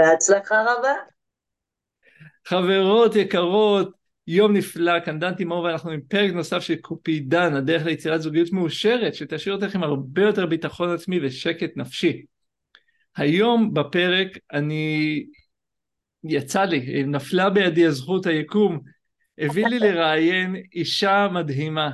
בהצלחה רבה. חברות יקרות, יום נפלא, כאן דן תימור ואנחנו עם פרק נוסף של קופידן, הדרך ליצירת זוגיות מאושרת, שתשאיר אותך עם הרבה יותר ביטחון עצמי ושקט נפשי. היום בפרק אני, יצא לי, נפלה בידי הזכות היקום, הביא לי לראיין אישה מדהימה,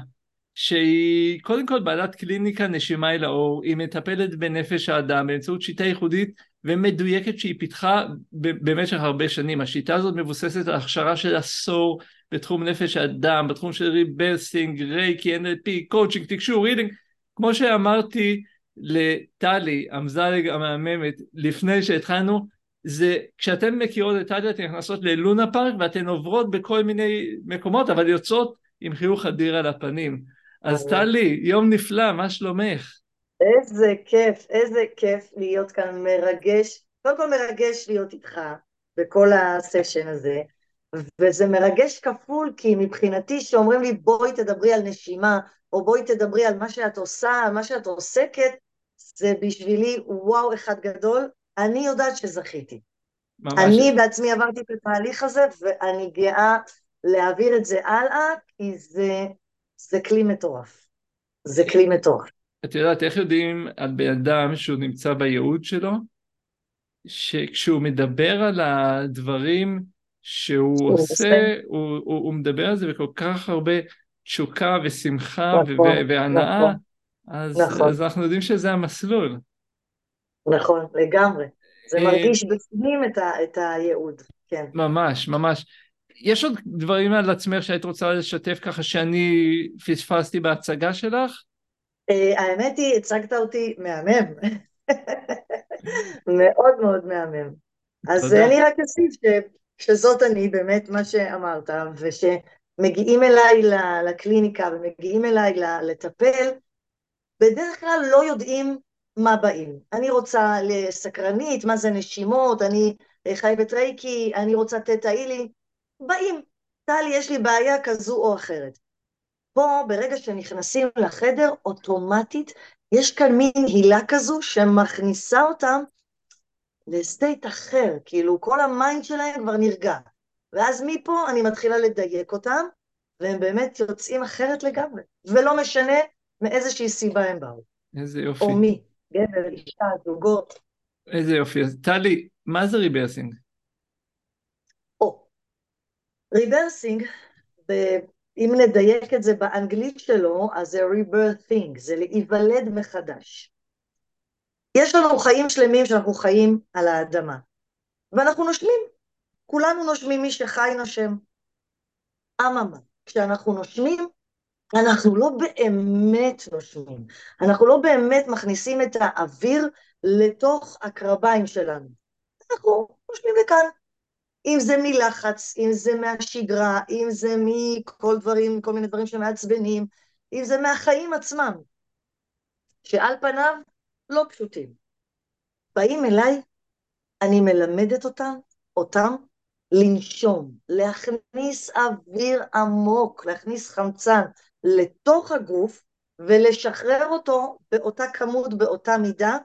שהיא קודם כל בעלת קליניקה נשימה אל האור, היא מטפלת בנפש האדם באמצעות שיטה ייחודית ומדויקת שהיא פיתחה במשך הרבה שנים. השיטה הזאת מבוססת על הכשרה של עשור בתחום נפש האדם, בתחום של rebirthing, רייקי, NLP, coaching, תקשור, reading. כמו שאמרתי לטלי, המזלג המהממת, לפני שהתחלנו, זה כשאתן מכירות את טלי אתן נכנסות ללונה פארק ואתן עוברות בכל מיני מקומות, אבל יוצאות עם חיוך אדיר על הפנים. אז טלי, יום נפלא, מה שלומך? איזה כיף, איזה כיף להיות כאן, מרגש. קודם כל מרגש להיות איתך בכל הסשן הזה, וזה מרגש כפול, כי מבחינתי שאומרים לי בואי תדברי על נשימה, או בואי תדברי על מה שאת עושה, על מה שאת עוסקת, זה בשבילי וואו אחד גדול, אני יודעת שזכיתי. ממש. אני בעצמי עברתי את התהליך הזה, ואני גאה להעביר את זה הלאה, כי זה, זה כלי מטורף. זה כלי מטורף. את יודעת איך יודעים על בן אדם שהוא נמצא בייעוד שלו? שכשהוא מדבר על הדברים שהוא עושה, הוא, הוא, הוא מדבר על זה בכל כך הרבה תשוקה ושמחה נכון, והנאה, נכון, אז, נכון. אז אנחנו יודעים שזה המסלול. נכון, לגמרי. זה אה, מרגיש בפנים את, ה, את הייעוד, כן. ממש, ממש. יש עוד דברים על עצמך שהיית רוצה לשתף ככה שאני פספסתי בהצגה שלך? אה, האמת היא, הצגת אותי מהמם. מאוד מאוד מהמם. אז אני רק אוסיף שזאת אני, באמת מה שאמרת, ושמגיעים אליי לקליניקה ומגיעים אליי לטפל, בדרך כלל לא יודעים מה באים. אני רוצה לסקרנית, מה זה נשימות, אני חייבת רייקי, אני רוצה Theta Healing, באים. טלי, יש לי בעיה כזו או אחרת. פה, ברגע שנכנסים לחדר, אוטומטית יש כאן מין הילה כזו שמכניסה אותם ל state אחר, כאילו כל ה mind שלהם כבר נרגע. ואז מפה אני מתחילה לדייק אותם, והם באמת יוצאים אחרת לגמרי. ולא משנה מאיזושהי סיבה הם באו. איזה יופי. או מי, גבר, אישה, זוגות. איזה יופי. אז טלי, מה זה rebirthing? או, rebirthing, אם נדייק את זה באנגלית שלו, אז זה rebirthing, זה להיוולד מחדש. יש לנו חיים שלמים שאנחנו חיים על האדמה, ואנחנו נושמים, כולנו נושמים, מי שחי נושם. אממה, כשאנחנו נושמים, אנחנו לא באמת נושמים, אנחנו לא באמת מכניסים את האוויר לתוך הקרביים שלנו. אנחנו נושמים לכאן, אם זה מלחץ, אם זה מהשגרה, אם זה מכל דברים, כל מיני דברים שמעצבנים, אם זה מהחיים עצמם, שעל פניו לא פשוטים. באים אליי, אני מלמדת אותם, אותם לנשום, להכניס אוויר עמוק, להכניס חמצן לתוך הגוף ולשחרר אותו באותה כמות, באותה מידה,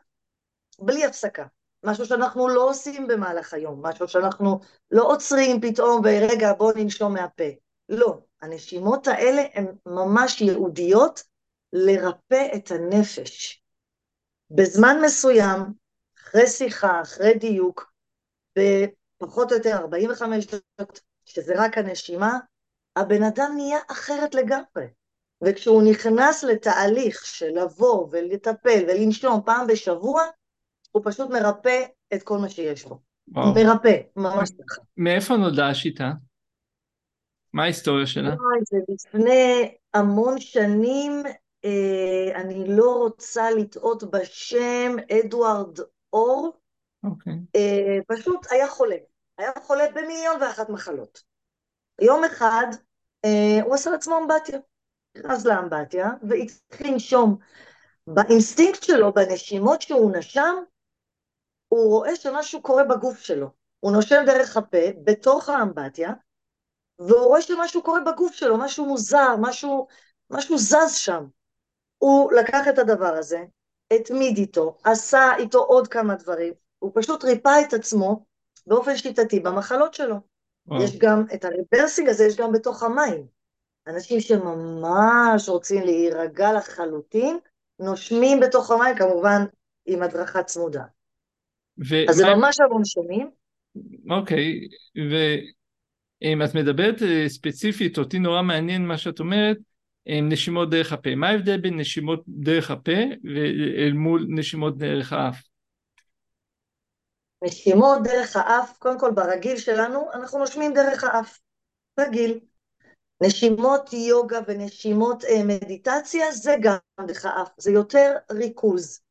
בלי הפסקה. משהו שאנחנו לא עושים במהלך היום, משהו שאנחנו לא עוצרים פתאום ורגע בוא ננשום מהפה. לא, הנשימות האלה הן ממש ייעודיות לרפא את הנפש. בזמן מסוים, אחרי שיחה, אחרי דיוק, בפחות או יותר 45 דקות, שזה רק הנשימה, הבן אדם נהיה אחרת לגמרי. וכשהוא נכנס לתהליך של לבוא ולטפל ולנשום פעם בשבוע, הוא פשוט מרפא את כל מה שיש בו. וואו. מרפא, ממש ככה. מאיפה נולדה השיטה? מה ההיסטוריה שלה? זה לפני המון שנים, אה, אני לא רוצה לטעות בשם, אדוארד אור. אוקיי. אה, פשוט היה חולה. היה חולה במיליון ואחת מחלות. יום אחד אה, הוא עשה לעצמו אמבטיה. נכנס לאמבטיה והתחיל לנשום. באינסטינקט שלו, בנשימות שהוא נשם, הוא רואה שמשהו קורה בגוף שלו. הוא נושם דרך הפה, בתוך האמבטיה, והוא רואה שמשהו קורה בגוף שלו, משהו מוזר, משהו, משהו זז שם. הוא לקח את הדבר הזה, התמיד איתו, עשה איתו עוד כמה דברים, הוא פשוט ריפא את עצמו באופן שיטתי במחלות שלו. וואו. יש גם את הריברסינג הזה, יש גם בתוך המים. אנשים שממש רוצים להירגע לחלוטין, נושמים בתוך המים, כמובן עם הדרכה צמודה. ו- אז זה ממש המון שנים. אוקיי, ואם את מדברת אה, ספציפית, אותי נורא מעניין מה שאת אומרת, אה, נשימות דרך הפה. מה ההבדל בין נשימות דרך הפה ואל מול נשימות דרך האף? נשימות דרך האף, קודם כל ברגיל שלנו, אנחנו נושמים דרך האף, רגיל. נשימות יוגה ונשימות אה, מדיטציה זה גם דרך האף, זה יותר ריכוז.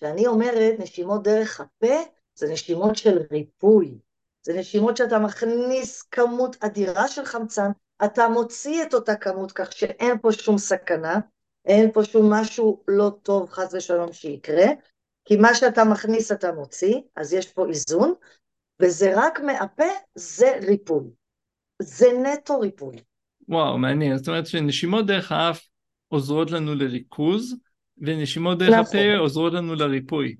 כשאני אומרת נשימות דרך הפה, זה נשימות של ריפוי. זה נשימות שאתה מכניס כמות אדירה של חמצן, אתה מוציא את אותה כמות כך שאין פה שום סכנה, אין פה שום משהו לא טוב חס ושלום שיקרה, כי מה שאתה מכניס אתה מוציא, אז יש פה איזון, וזה רק מהפה, זה ריפוי. זה נטו ריפוי. וואו, מעניין. זאת אומרת שנשימות דרך האף עוזרות לנו לריכוז, ונשימות דרך נכון. הפה עוזרות לנו לריפוי.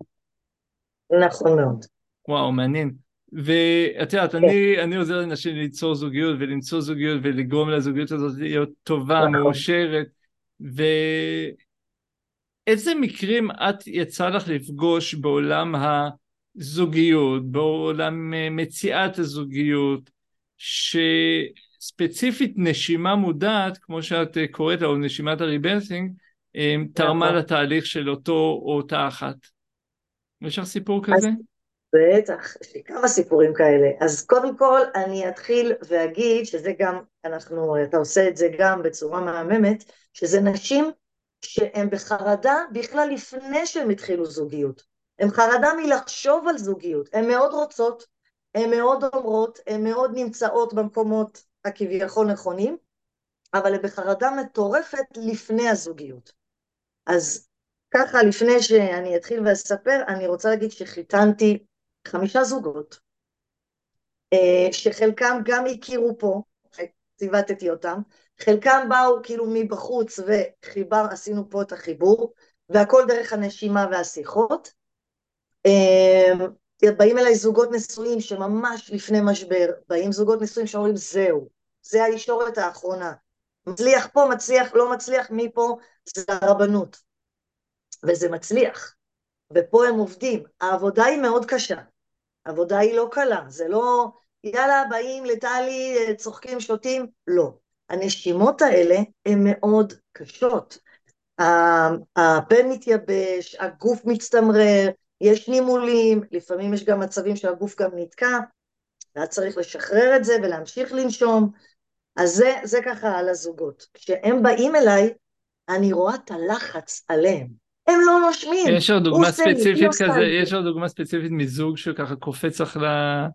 נכון מאוד. וואו, מעניין. ואת יודעת, אני, אני עוזר לנשים ליצור זוגיות ולמצוא זוגיות ולגרום לזוגיות הזאת להיות טובה, נכון. מאושרת. ואיזה מקרים את יצא לך לפגוש בעולם הזוגיות, בעולם אה, מציאת הזוגיות, שספציפית נשימה מודעת, כמו שאת אה, קוראת לה, או נשימת הריברסינג, אה, תרמה נכון. לתהליך של אותו או אותה אחת. יש לך סיפור כזה? בטח, יש לי כמה סיפורים כאלה. אז קודם כל אני אתחיל ואגיד שזה גם, אנחנו, אתה עושה את זה גם בצורה מהממת, שזה נשים שהן בחרדה בכלל לפני שהן התחילו זוגיות. הן חרדה מלחשוב על זוגיות, הן מאוד רוצות, הן מאוד אומרות, הן מאוד נמצאות במקומות הכביכול נכונים, אבל הן בחרדה מטורפת לפני הזוגיות. אז ככה, לפני שאני אתחיל ואספר, אני רוצה להגיד שחיתנתי חמישה זוגות, אה, שחלקם גם הכירו פה, ציוותתי אותם, חלקם באו כאילו מבחוץ וחיבר, עשינו פה את החיבור, והכל דרך הנשימה והשיחות. אה, באים אליי זוגות נשואים שממש לפני משבר, באים זוגות נשואים שאומרים זהו, זה הישורת האחרונה. מצליח פה, מצליח, לא מצליח, מפה זה הרבנות. וזה מצליח. ופה הם עובדים. העבודה היא מאוד קשה. העבודה היא לא קלה. זה לא, יאללה, באים לטלי, צוחקים, שותים. לא. הנשימות האלה הן מאוד קשות. הפה מתייבש, הגוף מצטמרר, יש נימולים, לפעמים יש גם מצבים שהגוף גם נתקע, ואז צריך לשחרר את זה ולהמשיך לנשום. אז זה, זה ככה על הזוגות. כשהם באים אליי, אני רואה את הלחץ עליהם. הם לא נושמים. יש עוד דוגמה ספציפית כזה, לי. יש עוד דוגמה ספציפית מזוג שככה קופץ לך ל-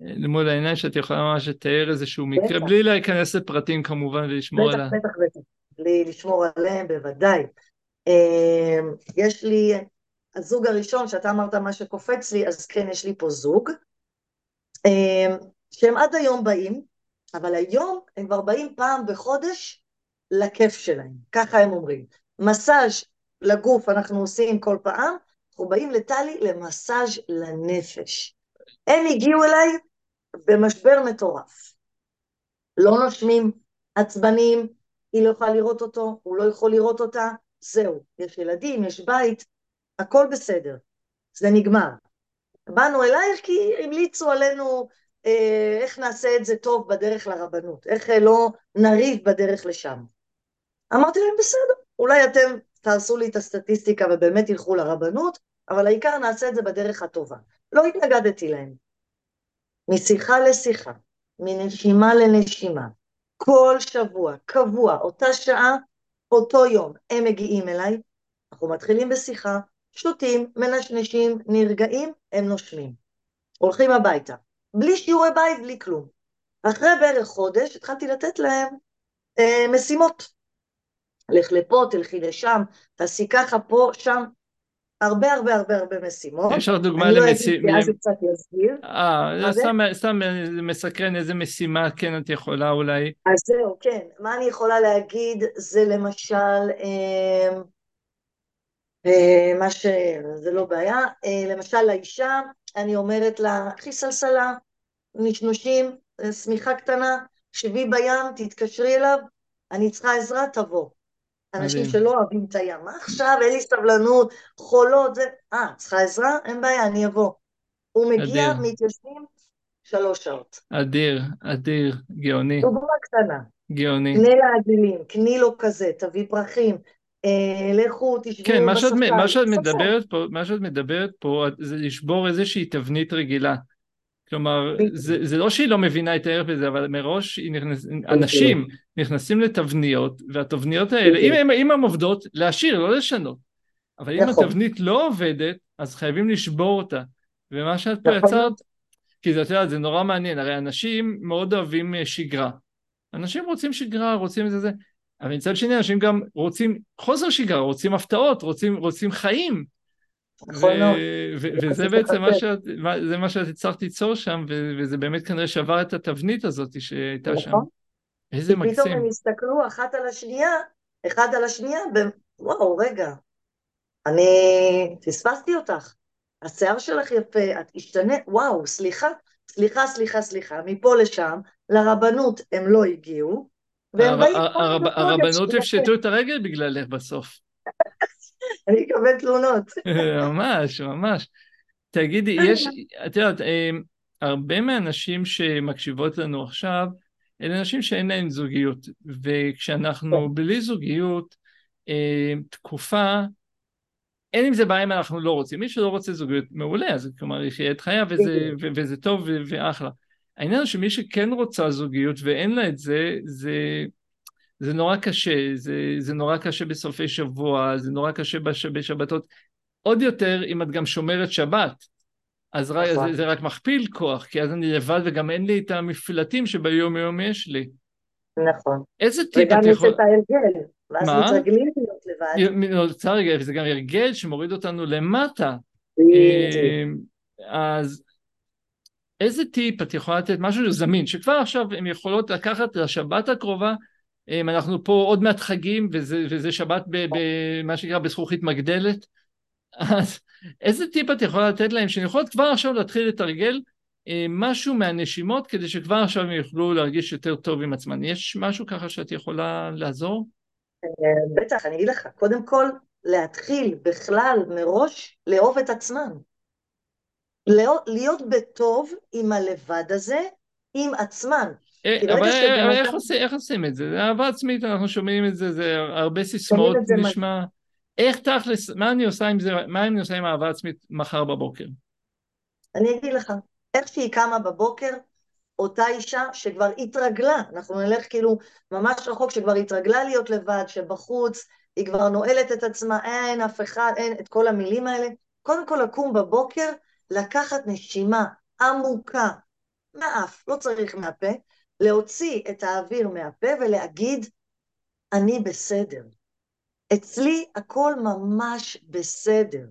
למול העיניים שאת יכולה ממש לתאר איזשהו מקרה, בטח. בלי להיכנס לפרטים כמובן ולשמור בטח, על ה... בטח, בטח. בלי לשמור עליהם, בוודאי. אה, יש לי, הזוג הראשון, שאתה אמרת מה שקופץ לי, אז כן, יש לי פה זוג, אה, שהם עד היום באים, אבל היום הם כבר באים פעם בחודש לכיף שלהם, ככה הם אומרים. מסאז' לגוף אנחנו עושים כל פעם, אנחנו באים לטלי למסאז' לנפש. הם הגיעו אליי במשבר מטורף. לא נושמים, עצבנים, היא לא יכולה לראות אותו, הוא לא יכול לראות אותה, זהו, יש ילדים, יש בית, הכל בסדר, זה נגמר. באנו אלייך כי המליצו עלינו איך נעשה את זה טוב בדרך לרבנות, איך אה, לא נריב בדרך לשם. אמרתי להם, בסדר, אולי אתם תעשו לי את הסטטיסטיקה ובאמת ילכו לרבנות, אבל העיקר נעשה את זה בדרך הטובה. לא התנגדתי להם. משיחה לשיחה, מנשימה לנשימה, כל שבוע, קבוע, אותה שעה, אותו יום, הם מגיעים אליי, אנחנו מתחילים בשיחה, שותים, מנשנשים, נרגעים, הם נושמים. הולכים הביתה, בלי שיעורי בית, בלי כלום. אחרי בערך חודש התחלתי לתת להם אה, משימות. לך לפה, תלכי לשם, תעשי ככה, פה, שם, הרבה הרבה הרבה הרבה משימות. יש לך דוגמה אני לא למשימה... אז קצת יסביר. אה, זה? סתם, סתם זה מסקרן איזה משימה כן את יכולה אולי. אז זהו, כן. מה אני יכולה להגיד זה למשל, אה, אה, מה ש... זה לא בעיה, אה, למשל לאישה אני אומרת לה, קחי סלסלה, נשנושים, שמיכה קטנה, שבי בים, תתקשרי אליו, אני צריכה עזרה, תבוא. אנשים מדהים. שלא אוהבים את הים, מה עכשיו, אין לי סבלנות, חולות, זה... אה, צריכה עזרה? אין בעיה, אני אבוא. הוא מגיע, אדיר. מתיישבים, שלוש שעות. אדיר, אדיר, גאוני, דוגמה קטנה, גאוני. קנה לעגילים, קני לו כזה, תביא פרחים, אה, לכו, תשבו כן, מה שאת. מה שאת. מדברת פה, מה שאת מדברת פה זה לשבור איזושהי תבנית רגילה. כלומר. זה, זה לא שהיא לא מבינה את הערך בזה, אבל מראש נכנס, אנשים נכנסים לתבניות, והתבניות האלה, אם הם, אם הם עובדות, להשאיר, לא לשנות. אבל אם נכון. התבנית לא עובדת, אז חייבים לשבור אותה. ומה שאת פה נכון. יצרת, כי זה, את יודעת, זה נורא מעניין, הרי אנשים מאוד אוהבים אה, שגרה. אנשים רוצים שגרה, רוצים את זה, זה. אבל מצד שני, אנשים גם רוצים חוסר שגרה, רוצים הפתעות, רוצים, רוצים חיים. נכון ו- מאוד. ו- זה וזה בעצם מה. שאת, זה מה שאת הצלחת ליצור שם, ו- וזה באמת כנראה שבר את התבנית הזאת שהייתה שם. נכון. איזה כי פתאום הם מקסים. הסתכלו אחת על השנייה, אחד על השנייה, וואו, רגע, אני פספסתי אותך. השיער שלך יפה, את השתנית, וואו, סליחה, סליחה, סליחה, סליחה, מפה לשם, לרבנות הם לא הגיעו, הרבנות. יפשטו את הרגל בגללך בסוף. אני אקבל תלונות. ממש, ממש. תגידי, יש, את יודעת, אה, הרבה מהנשים שמקשיבות לנו עכשיו, אלה נשים שאין להן זוגיות, וכשאנחנו בלי זוגיות, אה, תקופה, אין עם זה בעיה אם אנחנו לא רוצים. מי שלא רוצה זוגיות, מעולה, אז כלומר, יחיה את חייו וזה, וזה טוב ואחלה. העניין הוא שמי שכן רוצה זוגיות ואין לה את זה, זה, זה נורא קשה, זה, זה נורא קשה בסופי שבוע, זה נורא קשה בש, בשבתות, עוד יותר אם את גם שומרת שבת. אז רק, נכון. זה, זה רק מכפיל כוח, כי אז אני לבד וגם אין לי את המפלטים שביום יום יש לי. נכון. איזה טיפ וגם את יש יכול... את ההרגל, ואז? מתרגלים להיות לבד. נוצר רגע, וזה גם הרגל שמוריד אותנו למטה. אמ, אז איזה טיפ את יכולה לתת, משהו זמין, שכבר עכשיו הן יכולות לקחת לשבת הקרובה, אנחנו פה עוד מעט חגים, וזה, וזה שבת במה שנקרא בזכוכית מגדלת, אז איזה טיפ את יכולה לתת להם, שהן יכולות כבר עכשיו להתחיל לתרגל אמ, משהו מהנשימות, כדי שכבר עכשיו הם יוכלו להרגיש יותר טוב עם עצמן. יש משהו ככה שאת יכולה לעזור? בטח, אני אגיד לך, קודם כל, להתחיל בכלל מראש לאהוב את עצמם. לא- להיות בטוב עם הלבד הזה, עם עצמם. אה, אבל אה, איך עושים- איך עושים את זה? זה אהבה עצמית, אנחנו שומעים את זה, זה הרבה סיסמאות נשמע. איך תכלס, מה אני עושה עם זה, מה אני עושה עם אהבה עצמית מחר בבוקר? אני אגיד לך, איך שהיא קמה בבוקר, אותה אישה שכבר התרגלה, אנחנו נלך כאילו ממש רחוק, שכבר התרגלה להיות לבד, שבחוץ היא כבר נועלת את עצמה, אין אף אחד, אין את כל המילים האלה. קודם כל לקום בבוקר, לקחת נשימה עמוקה מהאף, לא צריך מהפה, להוציא את האוויר מהפה ולהגיד, אני בסדר. אצלי הכל ממש בסדר.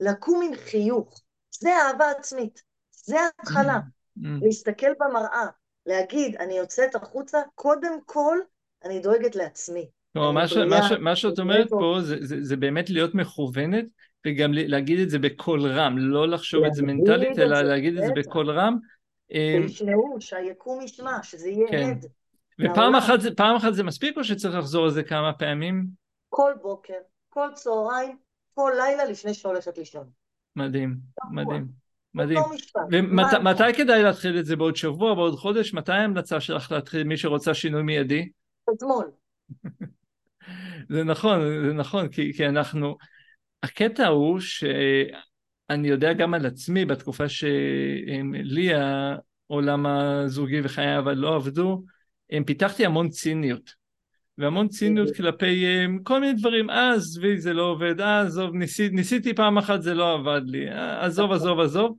לקום עם חיוך, זה אהבה עצמית, זה ההתחלה. Mm, להסתכל במראה, להגיד, אני יוצאת החוצה, קודם כל, אני דואגת לעצמי. כלומר, מה ש- בריאה, מה ש- מה שאת אומרת. פה זה- זה זה באמת להיות מכוונת וגם להגיד את זה בקול רם, לא לחשוב את זה מנטלית, אלא זה, להגיד את זה. בקול רם. אמ, שישמעו, שהיקום ישמע, שזה יהיה כן. הד. ופעם. אחת פעם אחת זה מספיק או שצריך לחזור על זה כמה פעמים? כל בוקר, כל צהריים, כל לילה לפני שהולכת לישון. מדהים, מדהים, מדהים. אתה? ומתי כדאי להתחיל את זה? בעוד שבוע, בעוד חודש? מתי ההמלצה שלך להתחיל, מי שרוצה שינוי מיידי? אתמול. זה נכון, זה נכון, כי, כי אנחנו... הקטע הוא שאני יודע גם על עצמי, בתקופה שלי העולם הזוגי וחיי אבל לא עבדו, פיתחתי המון ציניות. והמון ציניות כלפי הם, כל מיני דברים, אה עזבי זה לא עובד, אה עזוב, ניסי, ניסיתי פעם אחת זה לא עבד לי, אה, עזוב עזוב עזוב.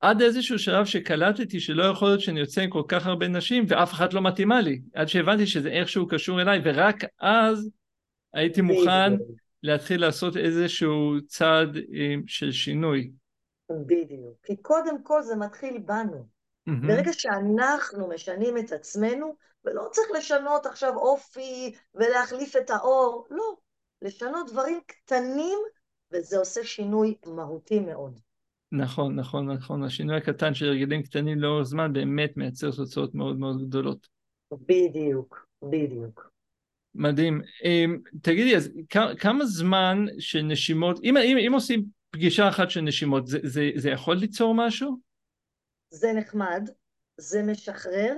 עד איזשהו שלב שקלטתי שלא יכול להיות שאני יוצא עם כל כך הרבה נשים ואף אחת לא מתאימה לי, עד שהבנתי שזה איכשהו קשור אליי, ורק אז הייתי מוכן להתחיל לעשות איזשהו צעד אה, של שינוי. בדיוק. כי קודם כל זה מתחיל בנו. מהמם. ברגע שאנחנו משנים את עצמנו, ולא צריך לשנות עכשיו אופי ולהחליף את האור, לא. לשנות דברים קטנים, וזה עושה שינוי מהותי מאוד. נכון, נכון, נכון. השינוי הקטן של הרגלים קטנים לאורך זמן באמת מייצר תוצאות מאוד מאוד גדולות. בדיוק, בדיוק. מדהים. אמ, תגידי, אז כמה זמן של נשימות, אם, אם, אם עושים פגישה אחת של נשימות, זה, זה, זה יכול ליצור משהו? זה נחמד, זה משחרר,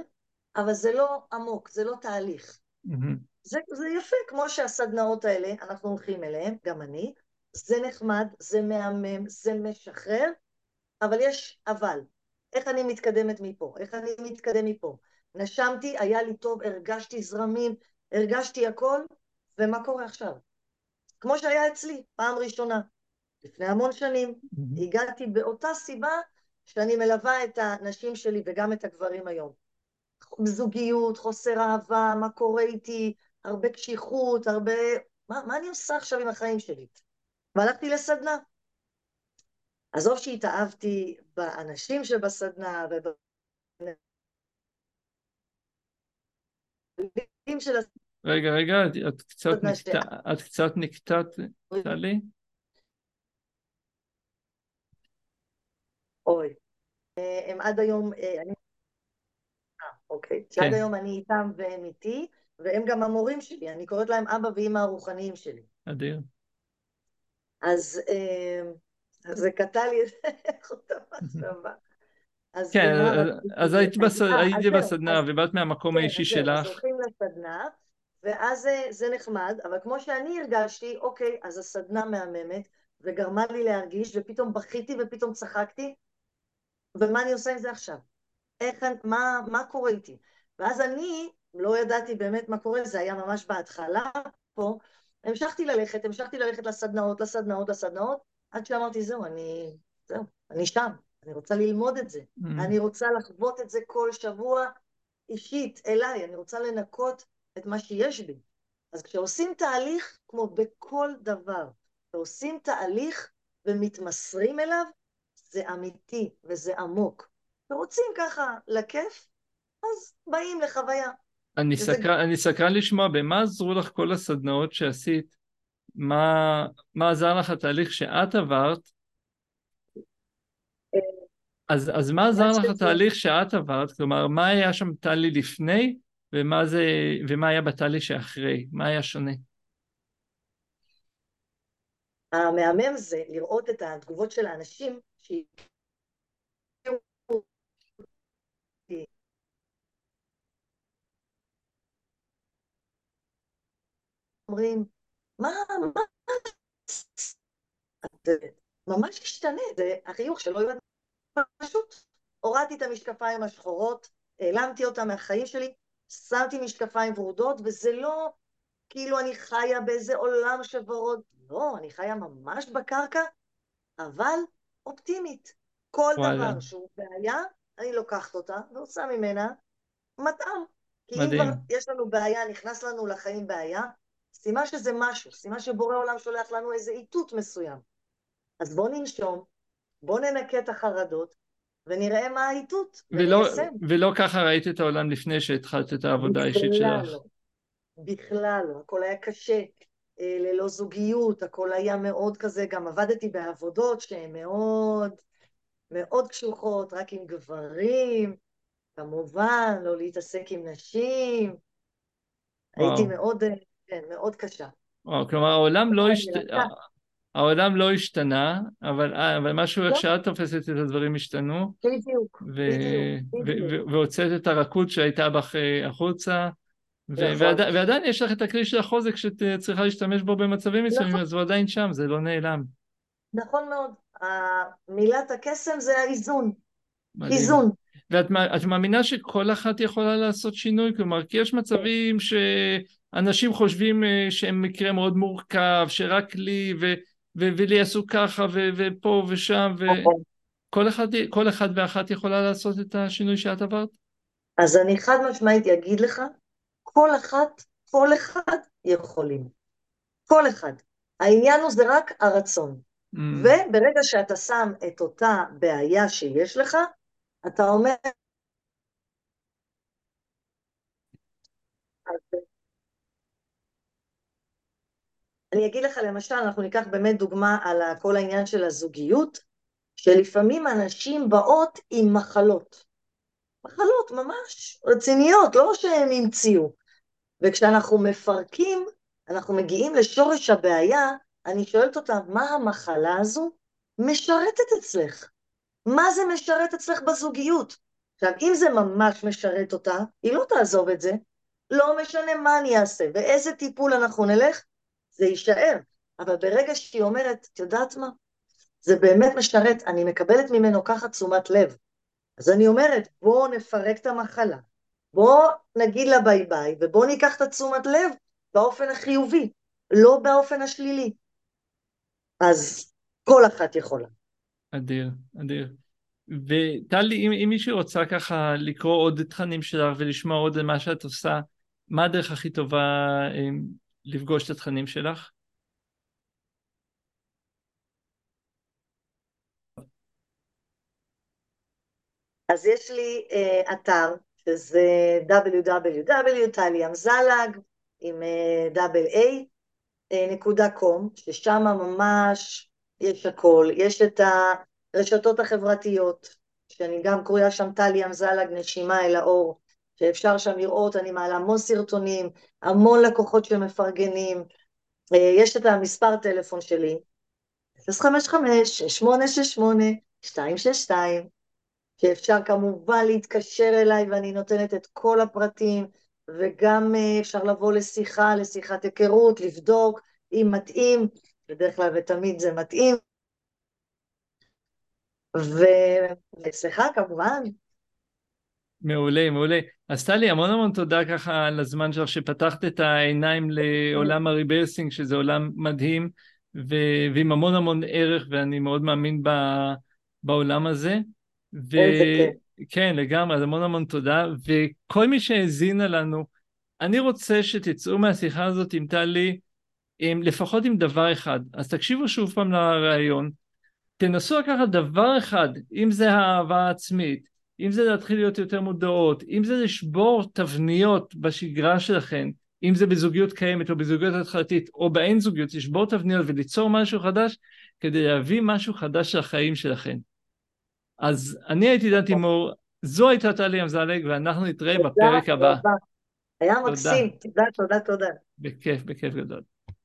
אבל זה לא עמוק, זה לא תהליך. Mm-hmm. זה, זה יפה, כמו שהסדנאות האלה, אנחנו הולכים אליהן, גם אני, זה נחמד, זה מהמם, זה משחרר, אבל יש אבל. איך אני מתקדמת מפה? איך אני מתקדם מפה? נשמתי, היה לי טוב, הרגשתי זרמים, הרגשתי הכל, ומה קורה עכשיו? כמו שהיה אצלי, פעם ראשונה. לפני המון שנים, mm-hmm. הגעתי באותה סיבה שאני מלווה את הנשים שלי וגם את הגברים היום. זוגיות, חוסר אהבה, מה קורה איתי, הרבה קשיחות, הרבה... מה, מה אני עושה עכשיו עם החיים שלי? והלכתי לסדנה. עזוב שהתאהבתי באנשים שבסדנה וב... של רגע, רגע, את קצת נקטעת, את קצת נקטעת, טלי? אוי. אה, הם עד היום, אה, אני... אה, אוקיי. שעד כן. היום אני איתם והם איתי, והם גם המורים שלי, אני קוראת להם אבא ואימא הרוחניים שלי. אדיר. אז זה קטע לי את אותה מחשבה. אז כן, אז היית בסדנה ובאת מהמקום כן, האישי שלך. אז הולכים לסדנה, ואז זה נחמד, אבל כמו שאני הרגשתי, אוקיי, אז הסדנה מהממת, וגרמה לי להרגיש, ופתאום בכיתי ופתאום צחקתי, ומה אני עושה עם זה עכשיו? איך, מה, מה קורה איתי? ואז אני לא ידעתי באמת מה קורה, זה היה ממש בהתחלה פה, המשכתי ללכת, המשכתי ללכת לסדנאות, לסדנאות, לסדנאות, עד שאמרתי, זהו, אני, זהו, אני שם, אני רוצה ללמוד את זה, mm. אני רוצה לחוות את זה כל שבוע אישית, אליי, אני רוצה לנקות את מה שיש בי. אז כשעושים תהליך, כמו בכל דבר, ועושים תהליך ומתמסרים אליו, זה אמיתי וזה עמוק. ורוצים ככה לכיף, אז באים לחוויה. אני, וזה... סקר, אני סקרן לשמוע, במה עזרו לך כל הסדנאות שעשית? מה, מה עזר לך התהליך שאת עברת? אז, אז מה עזר לך התהליך שאת עברת? כלומר, מה היה שם טלי לפני, ומה, זה, ומה היה בתהליך שאחרי? מה היה שונה? המהמם זה לראות את התגובות של האנשים אומרים, מה, מה, ממש השתנה, זה החיוך שלא ידעתי, פשוט הורדתי את המשקפיים השחורות, העלמתי אותם מהחיים שלי, שמתי משקפיים ורודות, וזה לא כאילו אני חיה באיזה עולם שוורוד, לא, אני חיה ממש בקרקע, אבל אופטימית. כל וואלה. דבר שהוא בעיה, אני לוקחת אותה ועושה ממנה מטעם. כי מדהים. אם כבר יש לנו בעיה, נכנס לנו לחיים בעיה, סימן שזה משהו, סימן שבורא עולם שולח לנו איזה איתות מסוים. אז בואו ננשום, בואו ננקה את החרדות, ונראה מה האיתות, ולא, ולא ככה ראית את העולם לפני שהתחלת את העבודה האישית שלך. לא. בכלל לא, הכל היה קשה, אה, ללא זוגיות, הכל היה מאוד כזה, גם עבדתי בעבודות שהן מאוד, מאוד קשוחות, רק עם גברים, כמובן, לא להתעסק עם נשים. וואו. הייתי מאוד, אה, כן, מאוד קשה. וואו, כלומר העולם לא, השת... העולם לא השתנה, אבל, אה, אבל משהו איך לא. שאת תופסת את הדברים השתנו. בדיוק. בדיוק. והוצאת את הרכות שהייתה בך החוצה, ו- ועד, ועדיין יש לך את הכלי של החוזק שאת צריכה להשתמש בו במצבים מסוימים, נכון. אז הוא עדיין שם, זה לא נעלם. נכון מאוד. מילת הקסם זה האיזון. איזון. ואת מאמינה שכל אחת יכולה לעשות שינוי? כלומר, כי יש מצבים שאנשים חושבים אה, שהם מקרה מאוד מורכב, שרק לי, ו- ו- ולי עשו ככה, ו- ופה ושם, וכל אחד, אחד ואחת יכולה לעשות את השינוי שאת עברת? אז אני חד משמעית אגיד לך כל אחת, כל אחד יכולים. כל אחד. העניין הוא זה רק הרצון. Mm. וברגע שאתה שם את אותה בעיה שיש לך, אתה אומר... אני אגיד לך, למשל, אנחנו ניקח באמת דוגמה על כל העניין של הזוגיות, שלפעמים אנשים באות עם מחלות. מחלות ממש רציניות, לא שהם המציאו. וכשאנחנו מפרקים, אנחנו מגיעים לשורש הבעיה, אני שואלת אותה, מה המחלה הזו משרתת אצלך? מה זה משרת אצלך בזוגיות? עכשיו, אם זה ממש משרת אותה, היא לא תעזוב את זה, לא משנה מה אני אעשה ואיזה טיפול אנחנו נלך, זה יישאר. אבל ברגע שהיא אומרת, את יודעת מה? זה באמת משרת, אני מקבלת ממנו ככה תשומת לב. אז אני אומרת, בואו נפרק את המחלה, בואו נגיד לה ביי ביי, ובואו ניקח את התשומת לב באופן החיובי, לא באופן השלילי. אז כל אחת יכולה. אדיר, אדיר. וטלי, אם, אם מישהי רוצה ככה לקרוא עוד תכנים שלך ולשמוע עוד מה שאת עושה, מה הדרך הכי טובה אה, לפגוש את התכנים שלך? אז יש לי uh, אתר, שזה www.טליאמזלג עם דאבל uh, איי, נקודה ששם ממש יש הכל, יש את הרשתות החברתיות, שאני גם קרויה שם טלי אמזלג נשימה אל האור, שאפשר שם לראות, אני מעלה המון סרטונים, המון לקוחות שמפרגנים, uh, יש את המספר טלפון שלי, 055-6868-262, שאפשר כמובן להתקשר אליי ואני נותנת את כל הפרטים, וגם אה, אפשר לבוא לשיחה, לשיחת היכרות, לבדוק אם מתאים, בדרך כלל ותמיד זה מתאים. וסליחה כמובן. מעולה, מעולה. אז טלי, המון המון תודה ככה על הזמן שלך שפתחת את העיניים לעולם הריברסינג, שזה עולם מדהים ו- ועם המון המון ערך, ואני מאוד מאמין ב- בעולם הזה. וכן, לגמרי, אז המון המון תודה. וכל מי שהאזינה לנו, אני רוצה שתצאו מהשיחה הזאת עם טלי, עם, לפחות עם דבר אחד. אז תקשיבו שוב פעם לרעיון, תנסו לקחת דבר אחד, אם זה האהבה העצמית, אם זה להתחיל להיות יותר מודעות, אם זה לשבור תבניות בשגרה שלכם, אם זה בזוגיות קיימת או בזוגיות התחלתית או באין זוגיות, לשבור תבניות וליצור משהו חדש כדי להביא משהו חדש לחיים שלכם. אז אני הייתי דן תימור, זו הייתה טלי אמזלג, ואנחנו נתראה בפרק הבא. היה מקסים, תודה, תודה, תודה. בכיף, בכיף גדול.